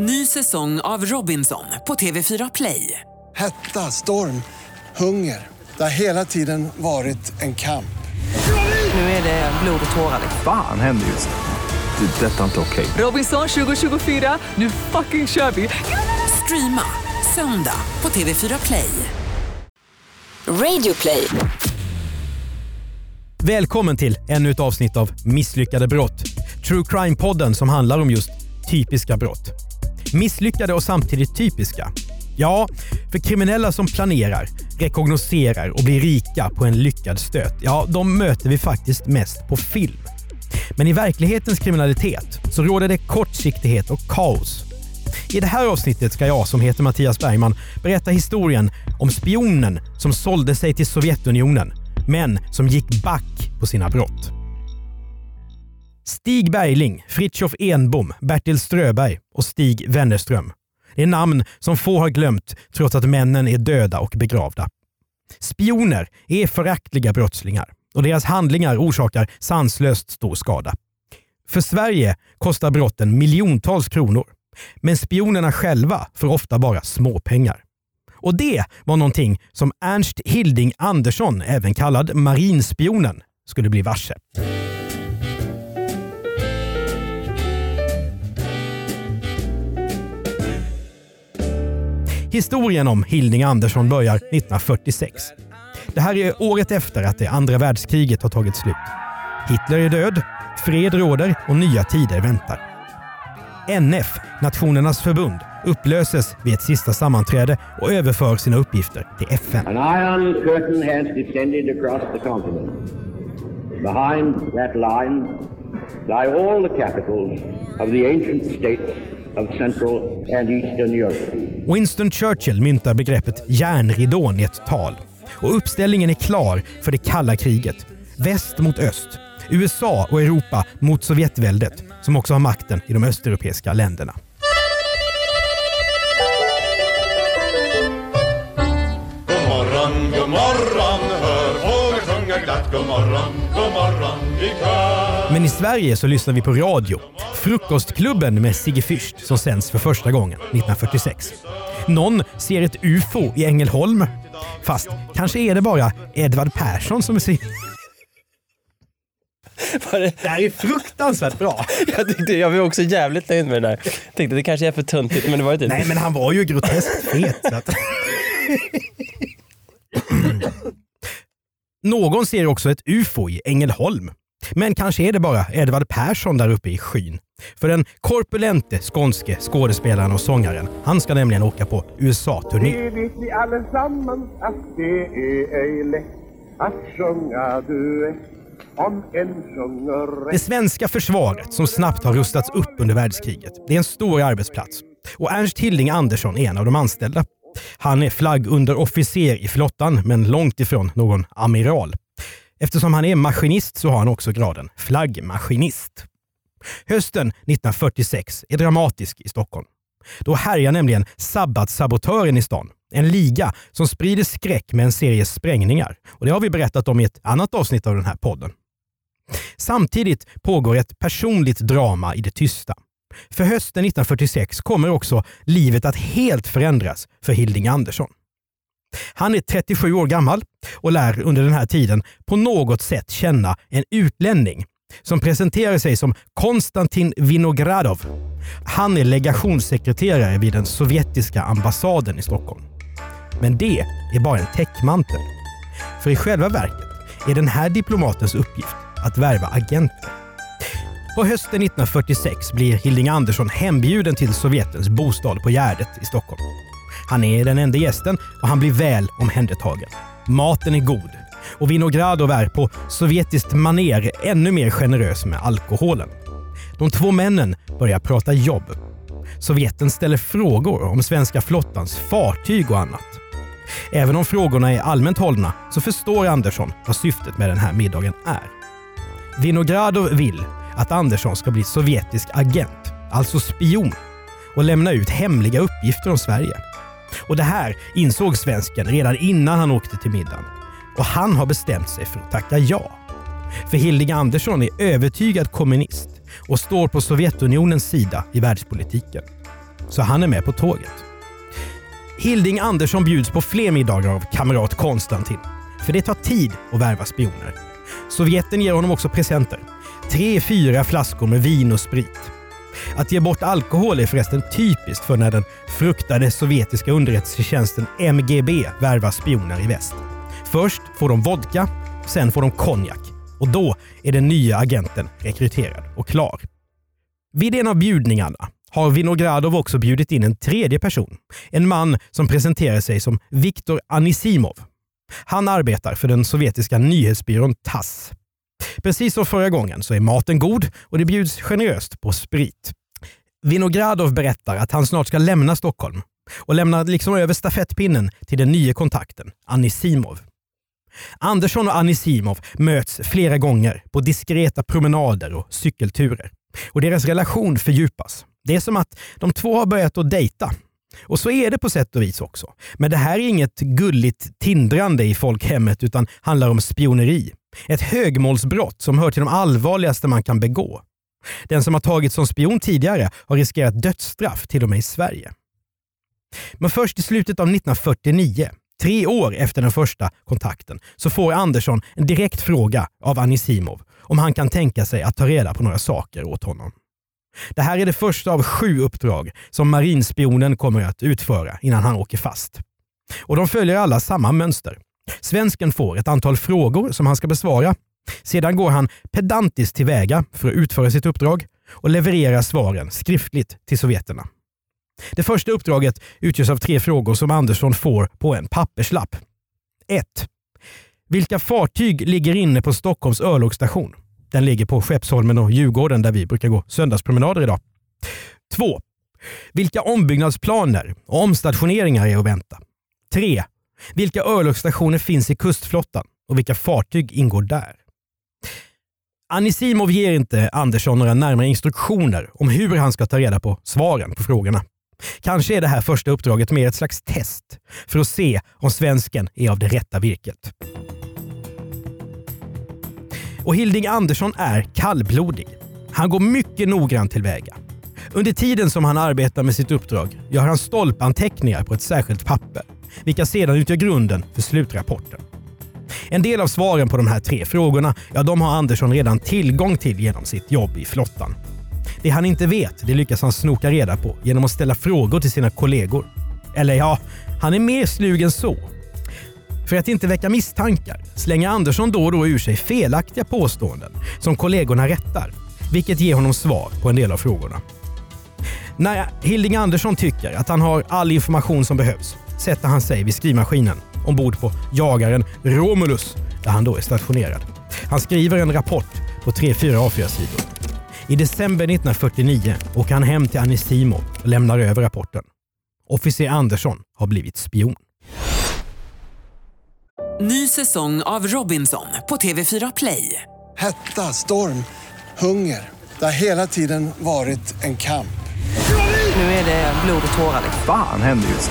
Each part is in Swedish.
Ny säsong av Robinson på TV4 Play. Hetta, storm, hunger. Det har hela tiden varit en kamp. Nu är det blod och tårar. Fan händer just nu. Det. är Detta är inte okej. Robinson 2024, nu fucking kör vi! Streama söndag på TV4 Play. Radio play. Välkommen till ännu ett avsnitt av Misslyckade brott. True Crime-podden som handlar om just typiska brott. Misslyckade och samtidigt typiska. Ja, för kriminella som planerar, rekognoserar och blir rika på en lyckad stöt, ja, de möter vi faktiskt mest på film. Men i verklighetens kriminalitet så råder det kortsiktighet och kaos. I det här avsnittet ska jag, som heter Mattias Bergman, berätta historien om spionen som sålde sig till Sovjetunionen, men som gick back på sina brott. Stig Bergling, Fritjof Enbom, Bertil Ströberg och Stig Wennerström. Det är namn som få har glömt trots att männen är döda och begravda. Spioner är föraktliga brottslingar och deras handlingar orsakar sanslöst stor skada. För Sverige kostar brotten miljontals kronor, men spionerna själva får ofta bara småpengar. Och det var någonting som Ernst Hilding Andersson, även kallad marinspionen, skulle bli varse. Historien om Hilding Andersson börjar 1946. Det här är året efter att det andra världskriget har tagit slut. Hitler är död, fred råder och nya tider väntar. NF, Nationernas förbund, upplöses vid ett sista sammanträde och överför sina uppgifter till FN. An iron curtain has descended across the continent. Behind that line lie all the capitals of the ancient states of Central and Eastern Europe. Winston Churchill myntar begreppet järnridån i ett tal. Och uppställningen är klar för det kalla kriget. Väst mot öst. USA och Europa mot Sovjetväldet som också har makten i de östeuropeiska länderna. God morgon, god morgon, God morgon, god morgon i kör. Men i Sverige så lyssnar vi på radio. Frukostklubben med Sigge Fürst som sänds för första gången 1946. Någon ser ett UFO i Ängelholm. Fast kanske är det bara Edvard Persson som ser... Det här är fruktansvärt bra. Jag, tyckte, jag var också jävligt nöjd med det där. Tänkte det kanske är för töntigt men det var det inte. Nej, men han var ju groteskt fet. Någon ser också ett UFO i Ängelholm. Men kanske är det bara Edvard Persson där uppe i skyn. För den korpulente skånske skådespelaren och sångaren, han ska nämligen åka på USA-turné. Det vet vi allesammans att det är ej lätt att sjunga duett om en sjunger rätt. Det svenska försvaret, som snabbt har rustats upp under världskriget, det är en stor arbetsplats. Och Ernst Hilding Andersson är en av de anställda. Han är flaggunderofficer i flottan, men långt ifrån någon amiral. Eftersom han är maskinist så har han också graden flaggmaskinist. Hösten 1946 är dramatisk i Stockholm. Då härjar nämligen Sabbatsabotören i stan. En liga som sprider skräck med en serie sprängningar. Och Det har vi berättat om i ett annat avsnitt av den här podden. Samtidigt pågår ett personligt drama i det tysta. För hösten 1946 kommer också livet att helt förändras för Hilding Andersson. Han är 37 år gammal och lär under den här tiden på något sätt känna en utlänning som presenterar sig som Konstantin Vinogradov. Han är legationssekreterare vid den sovjetiska ambassaden i Stockholm. Men det är bara en täckmantel. För i själva verket är den här diplomatens uppgift att värva agenter. På hösten 1946 blir Hilding Andersson hembjuden till Sovjetens bostad på Gärdet i Stockholm. Han är den enda gästen och han blir väl omhändertagen. Maten är god och Vinogradov är på sovjetiskt maner ännu mer generös med alkoholen. De två männen börjar prata jobb. Sovjeten ställer frågor om svenska flottans fartyg och annat. Även om frågorna är allmänt hållna så förstår Andersson vad syftet med den här middagen är. Vinogradov vill att Andersson ska bli sovjetisk agent, alltså spion, och lämna ut hemliga uppgifter om Sverige. Och Det här insåg svensken redan innan han åkte till middagen. Och han har bestämt sig för att tacka ja. För Hilding Andersson är övertygad kommunist och står på Sovjetunionens sida i världspolitiken. så han är med på tåget. Hilding Andersson bjuds på fler middagar av kamrat Konstantin. För det tar tid att värva spioner. Sovjeten ger honom också presenter. Tre, fyra flaskor med vin och sprit. Att ge bort alkohol är förresten typiskt för när den fruktade sovjetiska underrättelsetjänsten MGB värvar spioner i väst. Först får de vodka, sen får de konjak. Och då är den nya agenten rekryterad och klar. Vid en av bjudningarna har Vinogradov också bjudit in en tredje person. En man som presenterar sig som Viktor Anisimov. Han arbetar för den sovjetiska nyhetsbyrån TASS. Precis som förra gången så är maten god och det bjuds generöst på sprit. Vinogradov berättar att han snart ska lämna Stockholm och lämnar liksom över stafettpinnen till den nya kontakten, Anisimov. Andersson och Anisimov möts flera gånger på diskreta promenader och cykelturer. Och deras relation fördjupas. Det är som att de två har börjat att dejta. Och så är det på sätt och vis också. Men det här är inget gulligt tindrande i folkhemmet utan handlar om spioneri. Ett högmålsbrott som hör till de allvarligaste man kan begå. Den som har tagits som spion tidigare har riskerat dödsstraff till och med i Sverige. Men först i slutet av 1949, tre år efter den första kontakten, så får Andersson en direkt fråga av Anisimov om han kan tänka sig att ta reda på några saker åt honom. Det här är det första av sju uppdrag som marinspionen kommer att utföra innan han åker fast. Och de följer alla samma mönster. Svensken får ett antal frågor som han ska besvara. Sedan går han pedantiskt tillväga för att utföra sitt uppdrag och levererar svaren skriftligt till sovjeterna. Det första uppdraget utgörs av tre frågor som Andersson får på en papperslapp. 1. Vilka fartyg ligger inne på Stockholms örlogsstation? Den ligger på Skeppsholmen och Djurgården där vi brukar gå söndagspromenader idag. 2. Vilka ombyggnadsplaner och omstationeringar är att vänta? 3. Vilka örlogsstationer finns i kustflottan och vilka fartyg ingår där? Anisimov ger inte Andersson några närmare instruktioner om hur han ska ta reda på svaren på frågorna. Kanske är det här första uppdraget mer ett slags test för att se om svensken är av det rätta virket. Och Hilding Andersson är kallblodig. Han går mycket noggrant tillväga. Under tiden som han arbetar med sitt uppdrag gör han stolpanteckningar på ett särskilt papper, vilka sedan utgör grunden för slutrapporten. En del av svaren på de här tre frågorna, ja, de har Andersson redan tillgång till genom sitt jobb i flottan. Det han inte vet, det lyckas han snoka reda på genom att ställa frågor till sina kollegor. Eller ja, han är mer slug än så. För att inte väcka misstankar slänger Andersson då och då ur sig felaktiga påståenden som kollegorna rättar, vilket ger honom svar på en del av frågorna. När Hilding Andersson tycker att han har all information som behövs sätter han sig vid skrivmaskinen ombord på jagaren Romulus där han då är stationerad. Han skriver en rapport på 3-4 A4-sidor. I december 1949 åker han hem till Anisimov och lämnar över rapporten. Officer Andersson har blivit spion. Ny säsong av Robinson på TV4 Play. Hetta, storm, hunger. Det har hela tiden varit en kamp. Nu är det blod och tårar. Fan händer just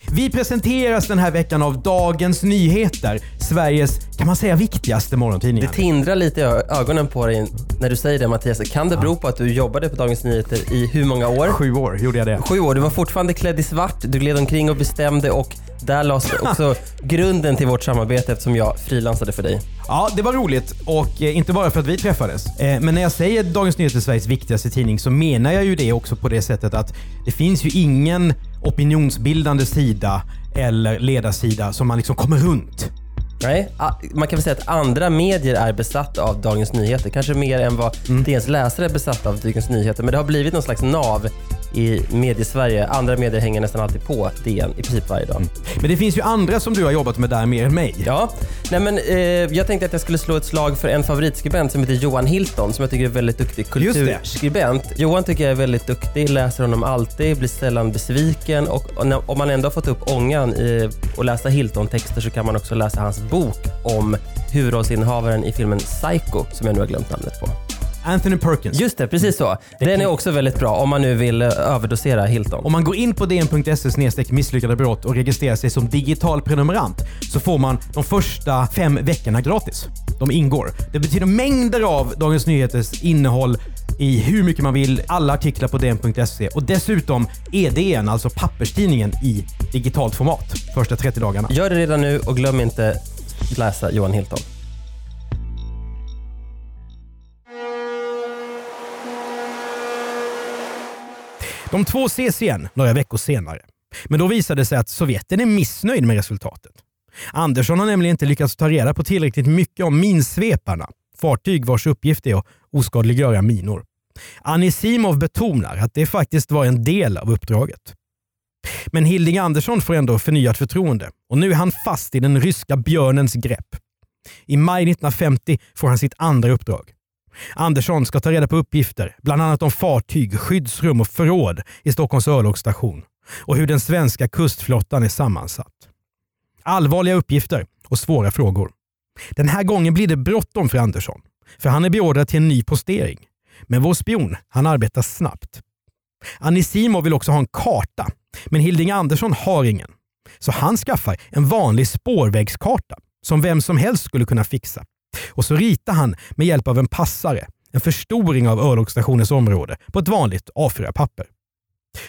Vi presenteras den här veckan av Dagens Nyheter, Sveriges, kan man säga, viktigaste morgontidning. Det tindrar lite i ögonen på dig när du säger det Mattias. Kan det bero på att du jobbade på Dagens Nyheter i hur många år? Sju år gjorde jag det. Sju år. Du var fortfarande klädd i svart, du gled omkring och bestämde och där lades också grunden till vårt samarbete eftersom jag frilansade för dig. Ja, det var roligt och eh, inte bara för att vi träffades. Eh, men när jag säger Dagens Nyheter Sveriges viktigaste tidning så menar jag ju det också på det sättet att det finns ju ingen opinionsbildande sida eller ledarsida som man liksom kommer runt. Nej, man kan väl säga att andra medier är besatta av Dagens Nyheter. Kanske mer än vad DNs läsare är besatta av Dagens Nyheter. Men det har blivit någon slags nav i mediesverige. Andra medier hänger nästan alltid på DN i princip varje dag. Men det finns ju andra som du har jobbat med där mer än mig. Ja, nej men, eh, jag tänkte att jag skulle slå ett slag för en favoritskribent som heter Johan Hilton som jag tycker är väldigt duktig kulturskribent. Johan tycker jag är väldigt duktig, läser honom alltid, blir sällan besviken och och när- om man ändå har fått upp ångan i att läsa Hilton-texter så kan man också läsa hans bok om huvudrollsinnehavaren i filmen Psycho som jag nu har glömt namnet på. Anthony Perkins. Just det, precis så. Den är också väldigt bra om man nu vill eh, överdosera Hilton. Om man går in på dn.se misslyckade brott och registrerar sig som digital prenumerant så får man de första fem veckorna gratis. De ingår. Det betyder mängder av Dagens Nyheters innehåll i hur mycket man vill, alla artiklar på dn.se och dessutom är DN, alltså papperstidningen, i digitalt format första 30 dagarna. Gör det redan nu och glöm inte läsa Johan Hilton. De två ses igen några veckor senare. Men då visade det sig att Sovjeten är missnöjd med resultatet. Andersson har nämligen inte lyckats ta reda på tillräckligt mycket om minsveparna, fartyg vars uppgift är att oskadliggöra minor. Anisimov betonar att det faktiskt var en del av uppdraget. Men Hilding Andersson får ändå förnyat förtroende och nu är han fast i den ryska björnens grepp. I maj 1950 får han sitt andra uppdrag. Andersson ska ta reda på uppgifter, bland annat om fartyg, skyddsrum och förråd i Stockholms örlogsstation och hur den svenska kustflottan är sammansatt. Allvarliga uppgifter och svåra frågor. Den här gången blir det bråttom för Andersson, för han är beordrad till en ny postering. Men vår spion, han arbetar snabbt. Anisimov vill också ha en karta, men Hilding Andersson har ingen. Så han skaffar en vanlig spårvägskarta som vem som helst skulle kunna fixa. Och så ritar han med hjälp av en passare en förstoring av örlogsstationens område på ett vanligt A4-papper.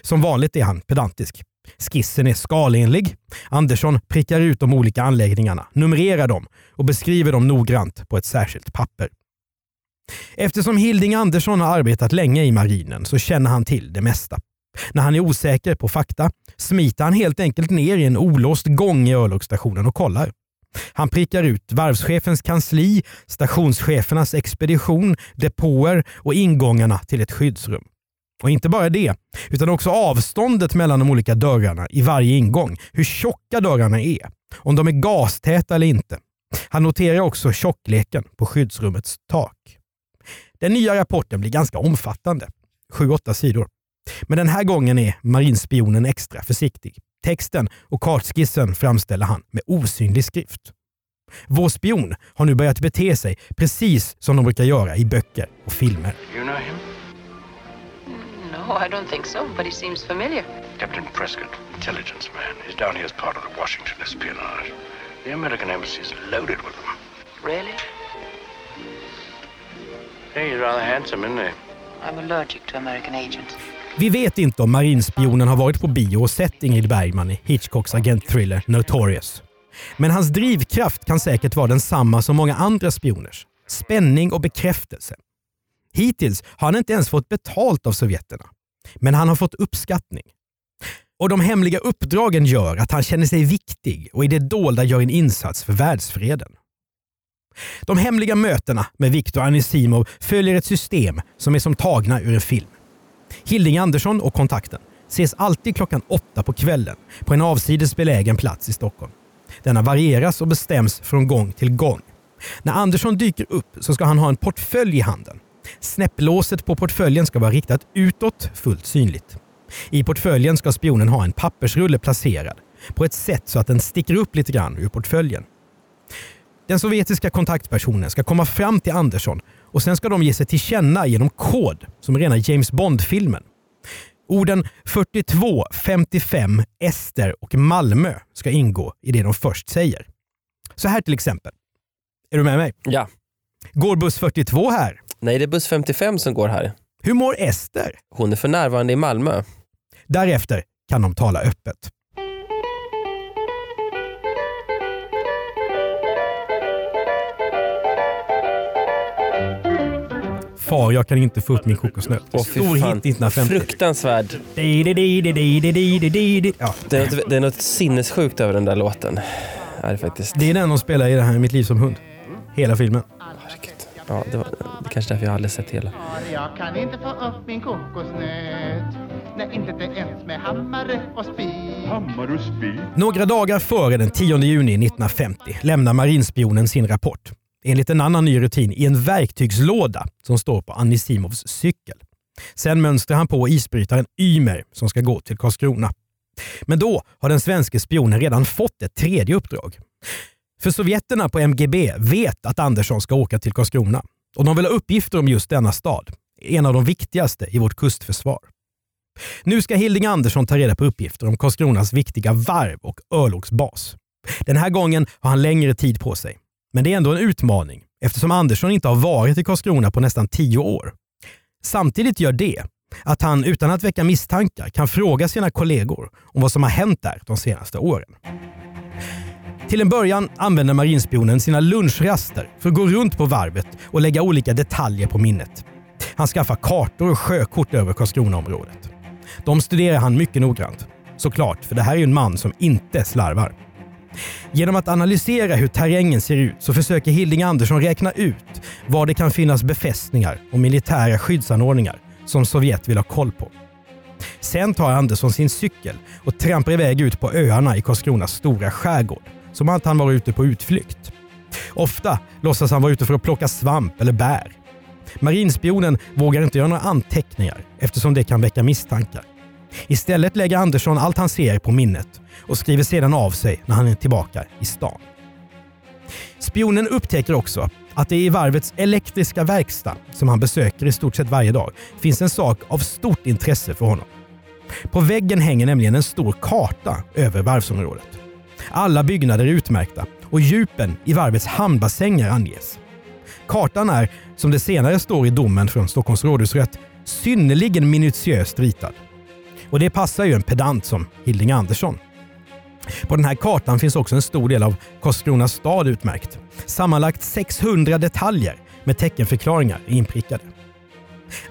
Som vanligt är han pedantisk. Skissen är skalenlig. Andersson prickar ut de olika anläggningarna, numrerar dem och beskriver dem noggrant på ett särskilt papper. Eftersom Hilding Andersson har arbetat länge i marinen så känner han till det mesta. När han är osäker på fakta smiter han helt enkelt ner i en olåst gång i örlogsstationen och kollar. Han prickar ut varvschefens kansli, stationschefernas expedition, depåer och ingångarna till ett skyddsrum. Och inte bara det, utan också avståndet mellan de olika dörrarna i varje ingång. Hur tjocka dörrarna är. Om de är gastäta eller inte. Han noterar också tjockleken på skyddsrummets tak. Den nya rapporten blir ganska omfattande. 7-8 sidor. Men den här gången är marinspionen extra försiktig. Texten och kartskissen framställer han med osynlig skrift. Vår spion har nu börjat bete sig precis som de brukar göra i böcker och filmer. You know him? No, I don't think so, but he seems familiar. Captain Prescott, intelligence man. He's down here as part of the Washington espionage. The American embassy is loaded with them. Really? Hey, he's rather handsome, isn't he? I'm allergic to American agents. Vi vet inte om marinspionen har varit på bio och sett Ingrid Bergman i Hitchcocks agentthriller Notorious. Men hans drivkraft kan säkert vara densamma som många andra spioners. Spänning och bekräftelse. Hittills har han inte ens fått betalt av sovjeterna. Men han har fått uppskattning. Och de hemliga uppdragen gör att han känner sig viktig och i det dolda gör en insats för världsfreden. De hemliga mötena med Viktor Anisimov följer ett system som är som tagna ur en film. Hilding Andersson och kontakten ses alltid klockan åtta på kvällen på en avsides belägen plats i Stockholm. Denna varieras och bestäms från gång till gång. När Andersson dyker upp så ska han ha en portfölj i handen. Snäpplåset på portföljen ska vara riktat utåt, fullt synligt. I portföljen ska spionen ha en pappersrulle placerad på ett sätt så att den sticker upp lite grann ur portföljen. Den sovjetiska kontaktpersonen ska komma fram till Andersson och sen ska de ge sig till känna genom kod, som rena James Bond-filmen. Orden 42, 55, Ester och Malmö ska ingå i det de först säger. Så här till exempel. Är du med mig? Ja. Går buss 42 här? Nej, det är buss 55 som går här. Hur mår Ester? Hon är för närvarande i Malmö. Därefter kan de tala öppet. Far, jag kan inte få upp min kokosnöt. Åh, fy Stor fan. hit 1950. Fruktansvärd. Ja. Det är, något, det är något sinnessjukt över den där låten. Ja, det är faktiskt. Det är den de spelar i det här Mitt liv som hund. Hela filmen. Ja, det, var, det är därför jag aldrig sett hela. Jag kan inte få upp min kokosnöt. Nej, inte ens med hammare och spik. Hammar och spik. Några dagar före den 10 juni 1950 lämnar marinspionen sin rapport. Enligt en annan ny rutin i en verktygslåda som står på Anisimovs cykel. Sen mönstrar han på isbrytaren Ymer som ska gå till Karlskrona. Men då har den svenska spionen redan fått ett tredje uppdrag. För sovjeterna på MGB vet att Andersson ska åka till Karlskrona och de vill ha uppgifter om just denna stad. En av de viktigaste i vårt kustförsvar. Nu ska Hilding Andersson ta reda på uppgifter om Karlskronas viktiga varv och örlogsbas. Den här gången har han längre tid på sig. Men det är ändå en utmaning eftersom Andersson inte har varit i Karlskrona på nästan tio år. Samtidigt gör det att han utan att väcka misstankar kan fråga sina kollegor om vad som har hänt där de senaste åren. Till en början använder marinspionen sina lunchraster för att gå runt på varvet och lägga olika detaljer på minnet. Han skaffar kartor och sjökort över Karlskronaområdet. De studerar han mycket noggrant. Såklart, för det här är ju en man som inte slarvar. Genom att analysera hur terrängen ser ut så försöker Hilding Andersson räkna ut var det kan finnas befästningar och militära skyddsanordningar som Sovjet vill ha koll på. Sen tar Andersson sin cykel och trampar iväg ut på öarna i Karlskronas stora skärgård, som att han var ute på utflykt. Ofta låtsas han vara ute för att plocka svamp eller bär. Marinspionen vågar inte göra några anteckningar eftersom det kan väcka misstankar. Istället lägger Andersson allt han ser på minnet och skriver sedan av sig när han är tillbaka i stan. Spionen upptäcker också att det i varvets elektriska verkstad, som han besöker i stort sett varje dag, finns en sak av stort intresse för honom. På väggen hänger nämligen en stor karta över varvsområdet. Alla byggnader är utmärkta och djupen i varvets hamnbassänger anges. Kartan är, som det senare står i domen från Stockholms rådhusrätt, synnerligen minutiöst ritad. Och det passar ju en pedant som Hilding Andersson. På den här kartan finns också en stor del av Karlskrona stad utmärkt. Sammanlagt 600 detaljer med teckenförklaringar inprickade.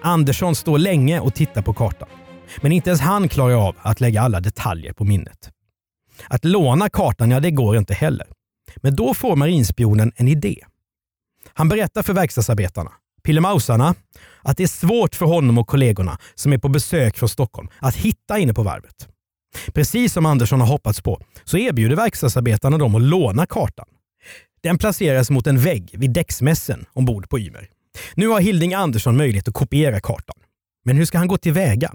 Andersson står länge och tittar på kartan. Men inte ens han klarar av att lägga alla detaljer på minnet. Att låna kartan, ja det går inte heller. Men då får marinspionen en idé. Han berättar för verkstadsarbetarna, pillemausarna, att det är svårt för honom och kollegorna som är på besök från Stockholm att hitta inne på varvet. Precis som Andersson har hoppats på så erbjuder verkstadsarbetarna dem att låna kartan. Den placeras mot en vägg vid däcksmässen ombord på Ymer. Nu har Hilding Andersson möjlighet att kopiera kartan. Men hur ska han gå tillväga?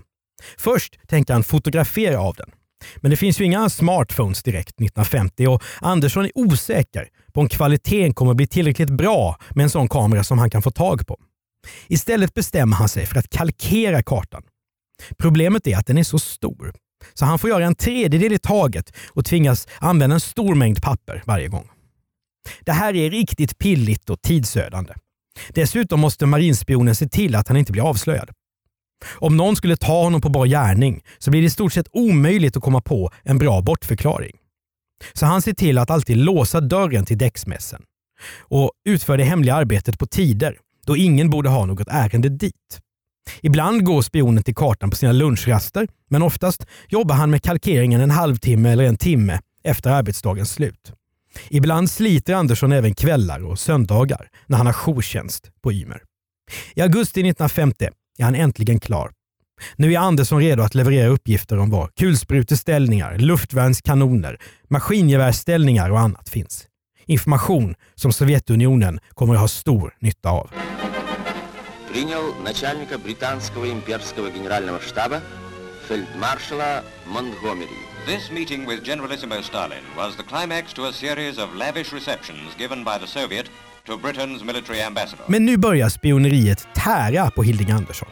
Först tänker han fotografera av den. Men det finns ju inga smartphones direkt 1950 och Andersson är osäker på om kvaliteten kommer bli tillräckligt bra med en sån kamera som han kan få tag på. Istället bestämmer han sig för att kalkera kartan. Problemet är att den är så stor så han får göra en tredjedel i taget och tvingas använda en stor mängd papper varje gång. Det här är riktigt pilligt och tidsödande. Dessutom måste marinspionen se till att han inte blir avslöjad. Om någon skulle ta honom på bar gärning så blir det i stort sett omöjligt att komma på en bra bortförklaring. Så han ser till att alltid låsa dörren till däcksmässen och utför det hemliga arbetet på tider då ingen borde ha något ärende dit. Ibland går spionen till kartan på sina lunchraster, men oftast jobbar han med kalkeringen en halvtimme eller en timme efter arbetsdagens slut. Ibland sliter Andersson även kvällar och söndagar när han har jourtjänst på Ymer. I augusti 1950 är han äntligen klar. Nu är Andersson redo att leverera uppgifter om var kulspruteställningar, luftvärnskanoner, maskingevärsställningar och annat finns. Information som Sovjetunionen kommer att ha stor nytta av. принял начальника британского имперского генерального штаба фельдмаршала Монтгомери. This meeting with Generalissimo Stalin was the climax to a series of lavish receptions given by the Soviet to Britain's military ambassador. Men nu börjar spioneriet tära på Hilding Andersson.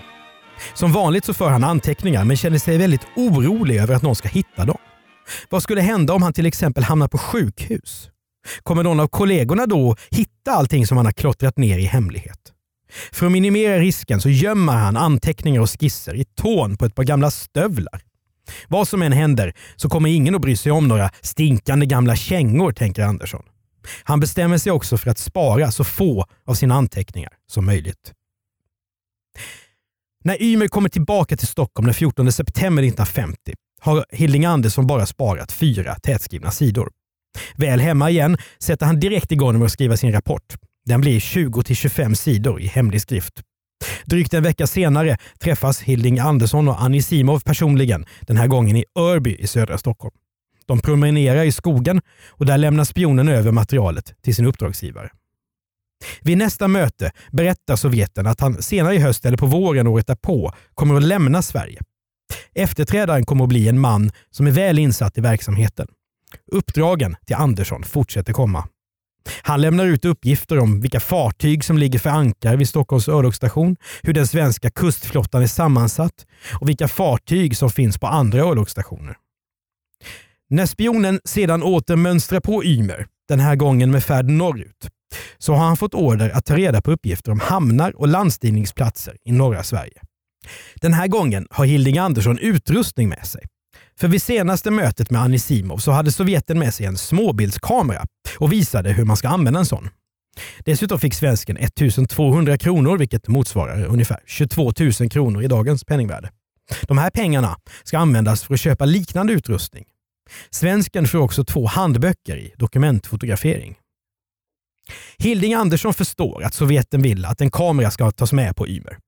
Som vanligt så för han anteckningar men känner sig väldigt orolig över att någon ska hitta dem. Vad skulle hända om han till exempel hamnar på sjukhus? Kommer någon av kollegorna då hitta allting som han har klottrat ner i hemlighet? För att minimera risken så gömmer han anteckningar och skisser i tån på ett par gamla stövlar. Vad som än händer så kommer ingen att bry sig om några stinkande gamla kängor, tänker Andersson. Han bestämmer sig också för att spara så få av sina anteckningar som möjligt. När Ymer kommer tillbaka till Stockholm den 14 september 1950 har Hilding Andersson bara sparat fyra tätskrivna sidor. Väl hemma igen sätter han direkt igång med att skriva sin rapport. Den blir 20-25 sidor i hemlig skrift. Drygt en vecka senare träffas Hilding Andersson och Annie Simov personligen, den här gången i Örby i södra Stockholm. De promenerar i skogen och där lämnar spionen över materialet till sin uppdragsgivare. Vid nästa möte berättar Sovjeten att han senare i höst eller på våren året därpå kommer att lämna Sverige. Efterträdaren kommer att bli en man som är väl insatt i verksamheten. Uppdragen till Andersson fortsätter komma. Han lämnar ut uppgifter om vilka fartyg som ligger för ankar vid Stockholms örlogsstation, hur den svenska kustflottan är sammansatt och vilka fartyg som finns på andra örlogsstationer. När spionen sedan åter mönstrar på Ymer, den här gången med färd norrut, så har han fått order att ta reda på uppgifter om hamnar och landstigningsplatser i norra Sverige. Den här gången har Hilding Andersson utrustning med sig. För vid senaste mötet med Anisimov så hade Sovjeten med sig en småbildskamera och visade hur man ska använda en sån. Dessutom fick svensken 1200 kronor, vilket motsvarar ungefär 22 000 kronor i dagens penningvärde. De här pengarna ska användas för att köpa liknande utrustning. Svensken får också två handböcker i dokumentfotografering. Hilding Andersson förstår att Sovjeten vill att en kamera ska tas med på Ymer.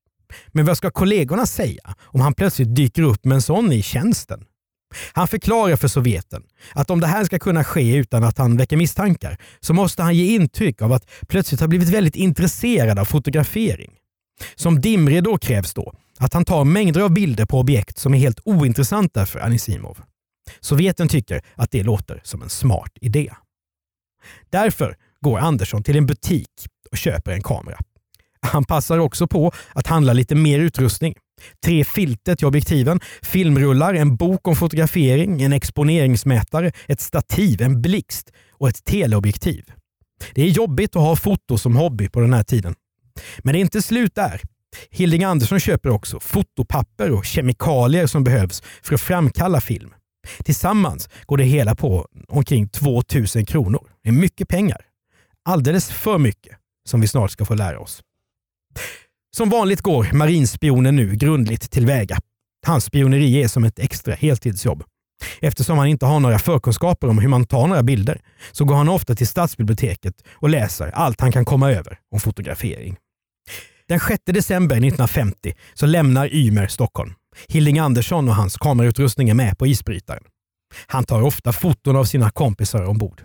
Men vad ska kollegorna säga om han plötsligt dyker upp med en sån i tjänsten? Han förklarar för Sovjeten att om det här ska kunna ske utan att han väcker misstankar så måste han ge intryck av att plötsligt ha blivit väldigt intresserad av fotografering. Som dimridå krävs då att han tar mängder av bilder på objekt som är helt ointressanta för Anisimov. Sovjeten tycker att det låter som en smart idé. Därför går Andersson till en butik och köper en kamera. Han passar också på att handla lite mer utrustning. Tre filter till objektiven, filmrullar, en bok om fotografering, en exponeringsmätare, ett stativ, en blixt och ett teleobjektiv. Det är jobbigt att ha foto som hobby på den här tiden. Men det är inte slut där. Hilding Andersson köper också fotopapper och kemikalier som behövs för att framkalla film. Tillsammans går det hela på omkring 2000 kronor. Det är mycket pengar. Alldeles för mycket, som vi snart ska få lära oss. Som vanligt går marinspionen nu grundligt tillväga. Hans spioneri är som ett extra heltidsjobb. Eftersom han inte har några förkunskaper om hur man tar några bilder så går han ofta till stadsbiblioteket och läser allt han kan komma över om fotografering. Den 6 december 1950 så lämnar Ymer Stockholm. Hilding Andersson och hans kamerautrustning är med på isbrytaren. Han tar ofta foton av sina kompisar ombord.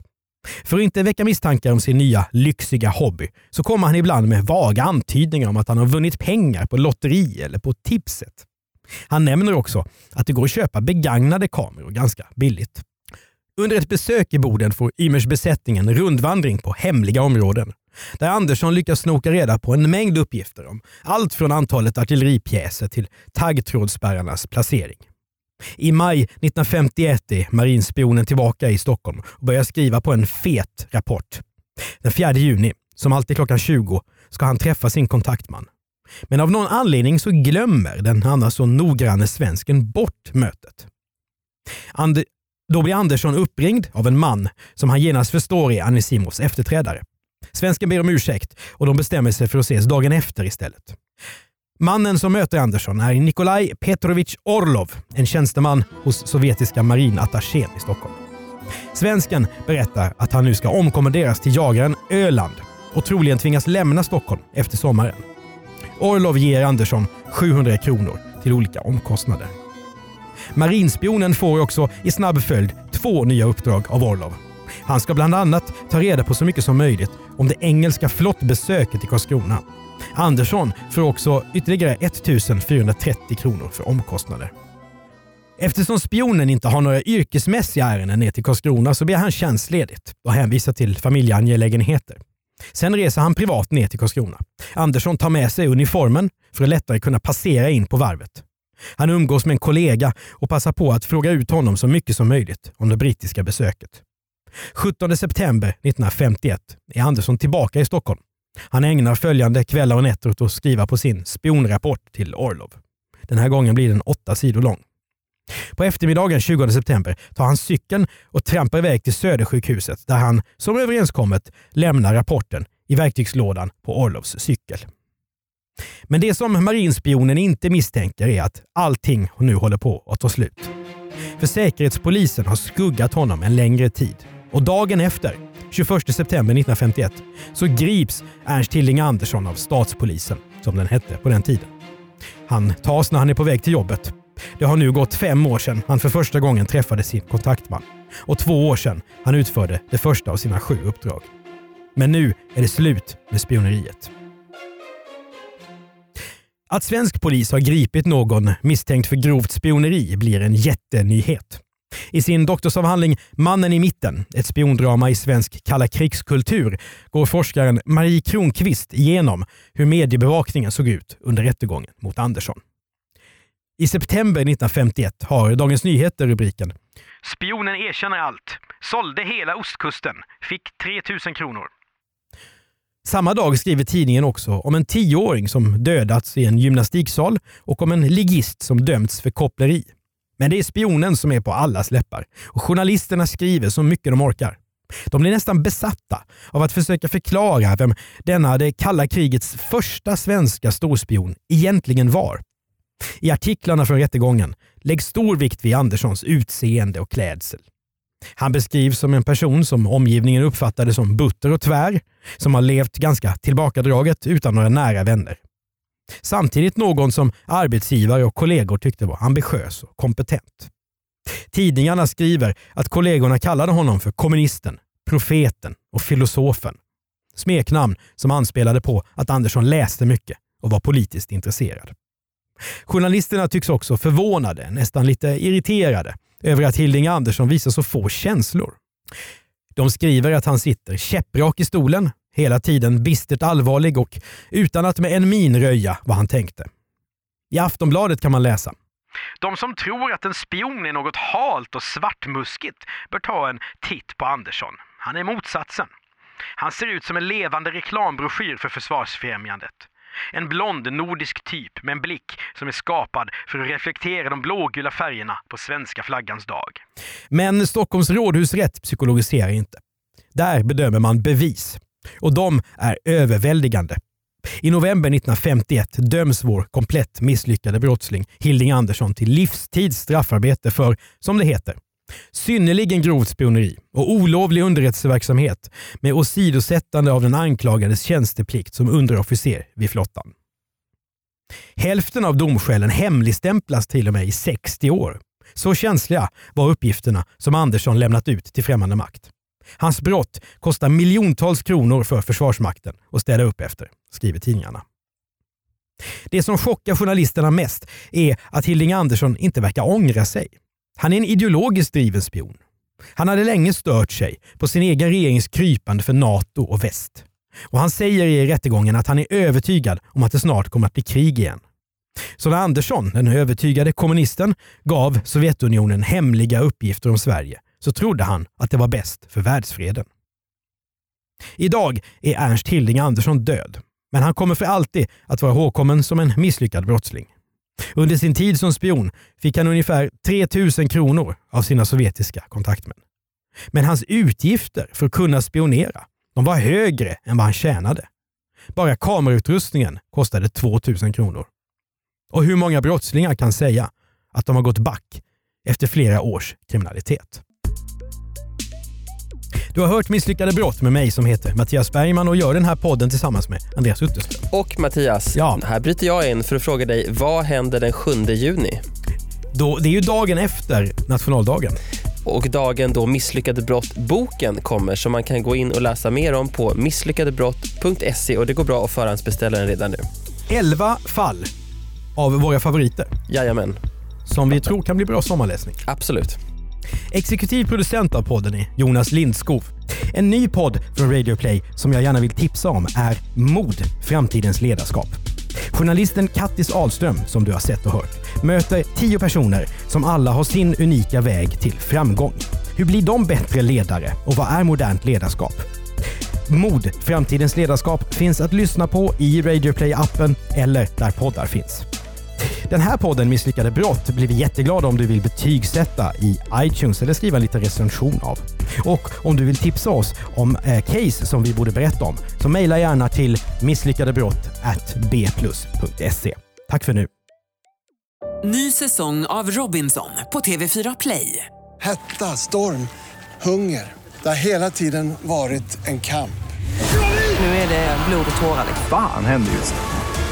För att inte väcka misstankar om sin nya lyxiga hobby så kommer han ibland med vaga antydningar om att han har vunnit pengar på lotteri eller på tipset. Han nämner också att det går att köpa begagnade kameror ganska billigt. Under ett besök i Boden får Ymers besättning en rundvandring på hemliga områden där Andersson lyckas snoka reda på en mängd uppgifter om allt från antalet artilleripjäser till taggtrådsspärrarnas placering. I maj 1951 är marinspionen tillbaka i Stockholm och börjar skriva på en fet rapport. Den 4 juni, som alltid klockan 20, ska han träffa sin kontaktman. Men av någon anledning så glömmer den annars så noggranne svensken bort mötet. And då blir Andersson uppringd av en man som han genast förstår är Anisimovs efterträdare. Svensken ber om ursäkt och de bestämmer sig för att ses dagen efter istället. Mannen som möter Andersson är Nikolaj Petrovich Orlov, en tjänsteman hos sovjetiska marinattachén i Stockholm. Svensken berättar att han nu ska omkommenderas till jagaren Öland och troligen tvingas lämna Stockholm efter sommaren. Orlov ger Andersson 700 kronor till olika omkostnader. Marinspionen får också i snabb följd två nya uppdrag av Orlov. Han ska bland annat ta reda på så mycket som möjligt om det engelska flottbesöket i Karlskrona Andersson får också ytterligare 1430 kronor för omkostnader. Eftersom spionen inte har några yrkesmässiga ärenden ner till Karlskrona så blir han tjänstledigt och hänvisar till familjeangelägenheter. Sen reser han privat ner till Karlskrona. Andersson tar med sig uniformen för att lättare kunna passera in på varvet. Han umgås med en kollega och passar på att fråga ut honom så mycket som möjligt om det brittiska besöket. 17 september 1951 är Andersson tillbaka i Stockholm han ägnar följande kvällar och nätter åt att skriva på sin spionrapport till Orlov. Den här gången blir den åtta sidor lång. På eftermiddagen 20 september tar han cykeln och trampar iväg till Södersjukhuset där han, som överenskommet, lämnar rapporten i verktygslådan på Orlovs cykel. Men det som marinspionen inte misstänker är att allting nu håller på att ta slut. För Säkerhetspolisen har skuggat honom en längre tid och dagen efter 21 september 1951 så grips Ernst Hilding Andersson av statspolisen som den hette på den tiden. Han tas när han är på väg till jobbet. Det har nu gått fem år sedan han för första gången träffade sin kontaktman och två år sedan han utförde det första av sina sju uppdrag. Men nu är det slut med spioneriet. Att svensk polis har gripit någon misstänkt för grovt spioneri blir en jättenyhet. I sin doktorsavhandling Mannen i mitten, ett spiondrama i svensk kalla krigskultur, går forskaren Marie Kronqvist igenom hur mediebevakningen såg ut under rättegången mot Andersson. I september 1951 har Dagens Nyheter rubriken “Spionen erkänner allt. Sålde hela ostkusten. Fick 3000 kronor.” Samma dag skriver tidningen också om en tioåring som dödats i en gymnastiksal och om en ligist som dömts för koppleri. Men det är spionen som är på allas läppar och journalisterna skriver så mycket de orkar. De blir nästan besatta av att försöka förklara vem denna det kalla krigets första svenska storspion egentligen var. I artiklarna från rättegången läggs stor vikt vid Anderssons utseende och klädsel. Han beskrivs som en person som omgivningen uppfattade som butter och tvär, som har levt ganska tillbakadraget utan några nära vänner. Samtidigt någon som arbetsgivare och kollegor tyckte var ambitiös och kompetent. Tidningarna skriver att kollegorna kallade honom för kommunisten, profeten och filosofen. Smeknamn som anspelade på att Andersson läste mycket och var politiskt intresserad. Journalisterna tycks också förvånade, nästan lite irriterade, över att Hilding Andersson visar så få känslor. De skriver att han sitter käpprak i stolen, hela tiden bistert allvarlig och utan att med en min röja vad han tänkte. I Aftonbladet kan man läsa. De som tror att en spion är något halt och svartmuskigt bör ta en titt på Andersson. Han är motsatsen. Han ser ut som en levande reklambroschyr för Försvarsfrämjandet. En blond nordisk typ med en blick som är skapad för att reflektera de blågula färgerna på svenska flaggans dag. Men Stockholms rådhusrätt psykologiserar inte. Där bedömer man bevis. Och de är överväldigande. I november 1951 döms vår komplett misslyckade brottsling Hilding Andersson till livstids straffarbete för, som det heter, synnerligen grovt spioneri och olovlig underrättelseverksamhet med åsidosättande av den anklagades tjänsteplikt som underofficer vid flottan. Hälften av domskälen hemligstämplas till och med i 60 år. Så känsliga var uppgifterna som Andersson lämnat ut till främmande makt. Hans brott kostar miljontals kronor för Försvarsmakten att städa upp efter, skriver tidningarna. Det som chockar journalisterna mest är att Hilding Andersson inte verkar ångra sig. Han är en ideologiskt driven spion. Han hade länge stört sig på sin egen regerings krypande för NATO och väst. Och Han säger i rättegången att han är övertygad om att det snart kommer att bli krig igen. Så när Andersson, den övertygade kommunisten, gav Sovjetunionen hemliga uppgifter om Sverige så trodde han att det var bäst för världsfreden. Idag är Ernst Hilding Andersson död, men han kommer för alltid att vara ihågkommen som en misslyckad brottsling. Under sin tid som spion fick han ungefär 3000 kronor av sina sovjetiska kontaktmän. Men hans utgifter för att kunna spionera de var högre än vad han tjänade. Bara kamerautrustningen kostade 2000 kronor. Och hur många brottslingar kan säga att de har gått back efter flera års kriminalitet? Du har hört Misslyckade brott med mig som heter Mattias Bergman och gör den här podden tillsammans med Andreas Utterström. Och Mattias, ja. här bryter jag in för att fråga dig, vad händer den 7 juni? Då, det är ju dagen efter nationaldagen. Och dagen då Misslyckade brott-boken kommer som man kan gå in och läsa mer om på misslyckadebrott.se och det går bra att förhandsbeställa den redan nu. 11 fall av våra favoriter. Jajamän. Som vi tror kan bli bra sommarläsning. Absolut. Exekutiv producent av podden är Jonas Lindskov. En ny podd från Radio Play som jag gärna vill tipsa om är Mod, framtidens ledarskap. Journalisten Kattis Ahlström, som du har sett och hört, möter tio personer som alla har sin unika väg till framgång. Hur blir de bättre ledare och vad är modernt ledarskap? Mod, framtidens ledarskap finns att lyssna på i Radio Play-appen eller där poddar finns. Den här podden Misslyckade brott blir vi jätteglada om du vill betygsätta i iTunes eller skriva en liten recension av. Och om du vill tipsa oss om eh, case som vi borde berätta om så mejla gärna till misslyckadebrott@bplus.se. Tack för nu. Ny säsong av Robinson på TV4 Play. Hetta, storm, hunger. Det har hela tiden varit en kamp. Nu är det blod och tårar. Fan händer just det.